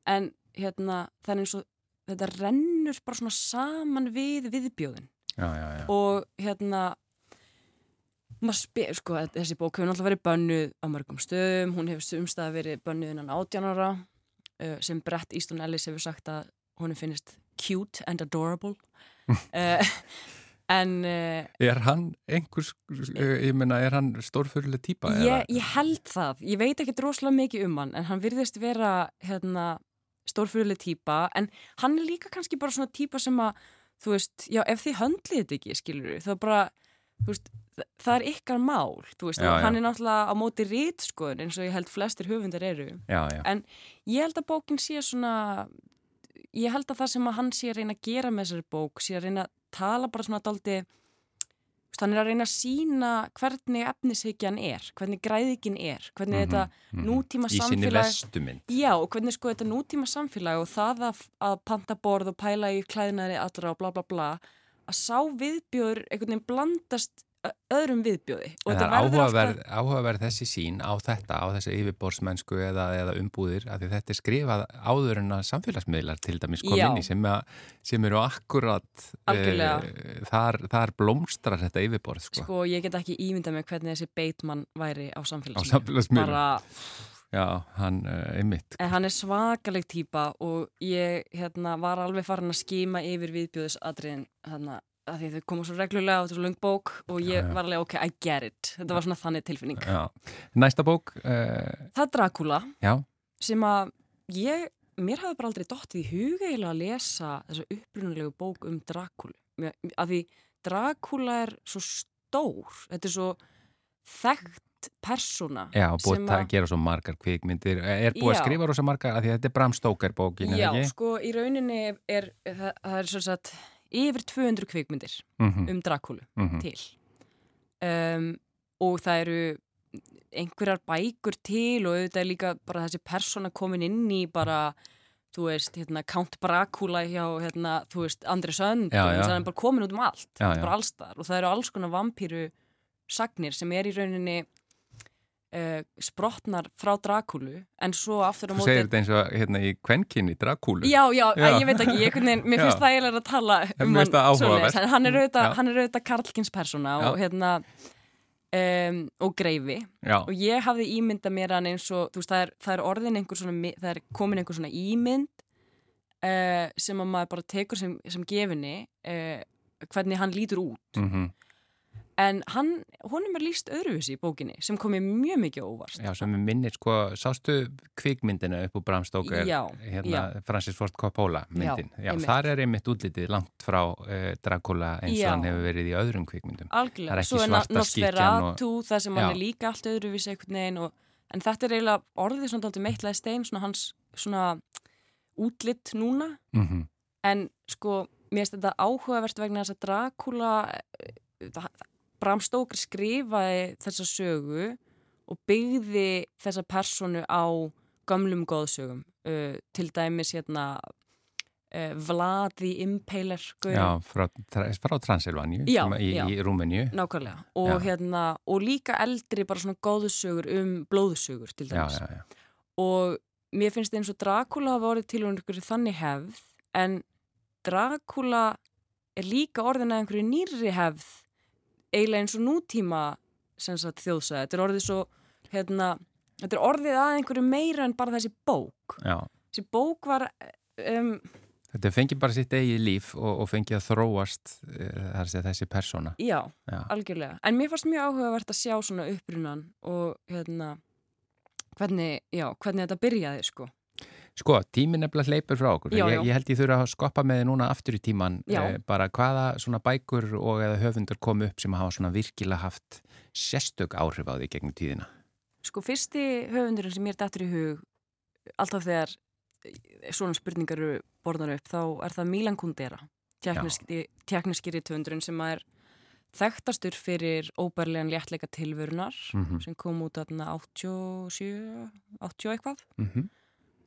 En hérna, það er eins og þetta rennur bara svona saman við viðbjóðin. Já, já, já. og hérna maður spyr, sko, þessi bók hefur náttúrulega verið bönnuð á mörgum stöðum, hún hefur sumstað verið bönnuð innan átjánara sem Brett Easton Ellis hefur sagt að hún finnist cute and adorable en uh, Er hann einhvers, eh, ég meina, er hann stórfyrirlega típa? ég, ég held það, ég veit ekki droslega mikið um hann en hann virðist vera hérna, stórfyrirlega típa en hann er líka kannski bara svona típa sem að þú veist, já ef þið höndlið þetta ekki skilur þá bara, þú veist þa- það er ykkar mál, þú veist Já, og hann já. er náttúrulega á móti rítskoðun eins og ég held flestir höfundar eru Já, já. En ég held að bókin sé svona ég held að það sem að hann sé að reyna að gera með þessari bók sé að reyna að tala bara svona daldi hann er að reyna að sína hvernig efnishyggjan er, hvernig græðikinn er hvernig þetta nútíma Mhm, Í sinni samfélag vestumynd. Já, og hvernig sko þetta nútíma samfélag og það að, að panta borð og pæla í klæðinari allra og bla bla bla að sá viðbjóður einhvern veginn blandast öðrum viðbjóði og þetta er verður áhugaverð, áhugaverð þessi sín á þetta, á þessi yfirborðsmennsku eða, eða umbúðir, af því þetta er skrifað áður en að samfélagsmiðlar til dæmis kom Já. inn í sem, sem eru akkurat eh, þar, þar blómstrar þetta yfirborð sko, Sko, ég get ekki ímyndað með hvernig þessi beitmann væri á samfélagsmiðlum. Bara, Já, hann uh, einmitt. en hann er svakaleg típa og ég hérna, var alveg farin að skima yfir viðbjóðisadriðin hérna, að því þau koma svo reglulega er svo löng bók og ég Já, já. var alveg, ok, I get it. Þetta var svona þannig tilfinning. Já. Næsta bók, uh, Það er Dracula sem að ég, mér hafði bara aldrei dottið í huga eiginlega að lesa þessa upprunalegu bók um Dracula. Að því Dracula er svo stór, þetta er svo þekkt persóna. já, búið að gera svo margar kvikmyndir. Er búið að skrifa rosa margar, af því að þetta er Bram Stoker bókin, Já, sko, í rauninni er, það, það er svo sagt yfir 200 kvikmyndir Mm um Dracula -hmm. til. Um, og það eru einhverjar bækur til og auðvitað er líka bara þessi persóna komin inn í bara, þú veist, hérna, Count Dracula hjá, hérna, þú veist, Andri Sönd Já, og já. það er bara komin út um allt, Já, bara allstar og það eru alls konar vampíru sagnir sem er í rauninni uh, sprotnar frá Drakúlu en svo aftur á Þú móti segir þetta eins og hérna í kvenkinni, Drakúlu. Já, já, Já. Ég veit ekki, ég, hvernig, mér finnst það eiginlega að tala um hann svoleiðis, en hann er auðvitað, Já. hann er auðvitað Karlkins persóna og hérna um, og greifi. Já, og ég hafði ímyndað mér hann eins og þú veist, það er, það er orðin einhver svona það er komin einhver svona ímynd uh, sem að maður bara tekur sem, sem gefinni uh, hvernig hann lítur út. Mm en hann, honum er líst öðruvísi í bókinni sem komi mjög mikið óvart já sem er minnir, sko, sástu kvikmyndina upp úr Bram Stoker, Já, hérna, Francis Ford Coppola myndin. Já, einmitt. þar er einmitt útlitið langt frá uh, Dracula eins og Já. hann hefur verið í öðrum kvikmyndum. Það er Algjörlega, ekki svo svarta Nosferatu þar sem hann Já. er líka allt öðruvísi veginn og, en þetta er eiginlega orðið svona dálítið meittlega stein svona hans svona útlitt núna Mm en sko, mér finnst þetta áhugavert vegna þess að Dracula eh, það- Bram Stoker skrifaði þessa sögu og byggði þessa personu á gamlum góðsögum uh, til dæmis hérna uh, Vladi Impaler gaurinn. Já, frá, frá Transilvaníu Já, í, já. í Rúmeníu. Nákvæmlega og, hérna, og líka eldri bara svona góðsögur um blóðsögur til dæmis já, og mér finnst eins og Dracula hafa orðið til um þannig hefð en Dracula er líka orðin að einhverju nýrri hefð eiginlega eins og nútíma sagt þjóðsæði, þetta er orðið svo hérna, þetta er orðið að einhverju meira en bara þessi bók já. þessi bók var um, Þetta fengið bara sitt eigið líf og, og fengið að þróast uh, þessi persóna. já, Já. algjörlega en mér fannst mjög áhugavert að sjá svona upprunan og hérna hvernig, já, hvernig þetta byrjaði sko Sko, tíminn nefnilega hleypur frá okkur. Já, ég, já. ég held ég þurfa að skoppa með þið núna aftur í tíman Já. bara hvaða svona bækur og eða höfundur kom upp sem hafa svona virkilega haft sérstök áhrif á því gegnum tíðina. Sko fyrsti höfundurinn sem mér dættur í hug alltaf þegar svona spurningar eru borðar upp þá er það Milan Kundera tjekniski rithöfundurinn sem er þekktastur fyrir óbærlegan léttleika tilvörunar Mm sem kom út aðna 87 80 eitthvað -hmm.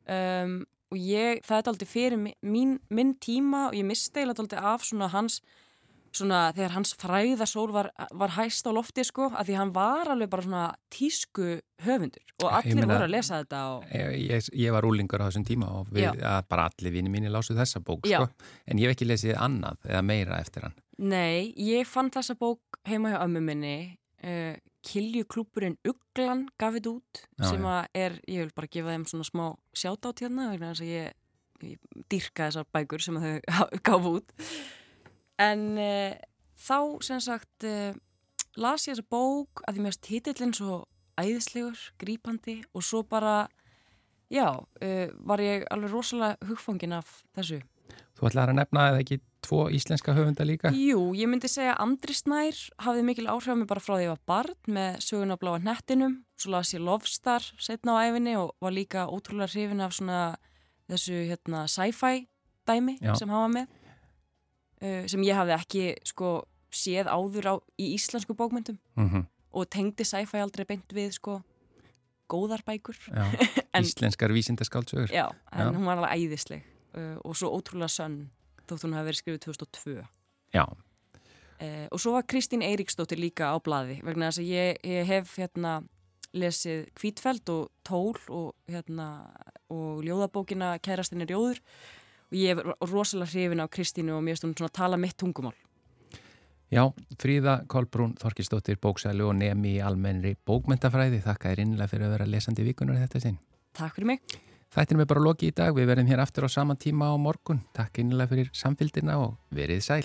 Um, og ég, það er aldrei fyrir mín, minn tíma og ég misti aldrei af svona hans svona þegar hans fræðasól var, var hæst á lofti sko, að því hann var alveg bara svona tísku höfundur og allir meina- voru að lesa þetta og, ég, ég, ég var úlingur á þessum tíma og við, bara allir vini mínir lásu þessa bók, sko. En ég hef ekki lesið annað eða meira eftir hann. Nei, ég fann þessa bók heima hjá ömmu minni uh, Kiljuklúburinn Uglan gaf þetta út Já, sem að er, ég vil bara gefa þeim svona smá sjátátt hérna vegna þess að ég, ég dýrka þessar bækur sem að þau gaf út. En uh, þá sem sagt uh, las ég þessa bók að því mér titillin svo æðislegur, grípandi og svo bara já, uh, var ég alveg rosalega hugfangin af þessu. Þú ætlaði að nefna eða ekki tvo íslenska höfunda líka? Jú, ég myndi segja að Andri Snær hafði mikil áhrif mig bara frá því ég var barn með sögun á bláa hnettinum svo las ég Lofstar setna á æfinni og var líka ótrúlega hrifin af svona þessu hérna sci-fi dæmi Já. sem hafa með uh, sem ég hafði ekki sko séð áður á í íslensku bókmyndum Mm og tengdi sci-fi aldrei beint við sko góðar bækur Já, En- íslenskar vísindaskáldsögur. Já, en Já. hún var alveg æðisleg uh, og svo ótrúlega sönn þótt hún hafi verið skrifið 2002 Já, Eh, og svo var Kristín Eiríksdóttir líka á blaði vegna þess að ég, ég hef hérna lesið Kvítfeld og Tól og hérna og ljóðabókina Kærastinn er jóður og ég er rosalega hrifin á Kristínu og mér hún svona að tala mitt tungumál. Já, Fríða Kolbrún Þorkistóttir bóksælu og nemi í almennri bókmentafræði. Þakka þér innlega fyrir að vera lesandi vikunar þetta sinn. Takk fyrir mig Þættinum er bara loki í dag. Við verðum hér aftur á sama tíma á morgun. Takk innlega fyrir samfylgdina og verið sæl.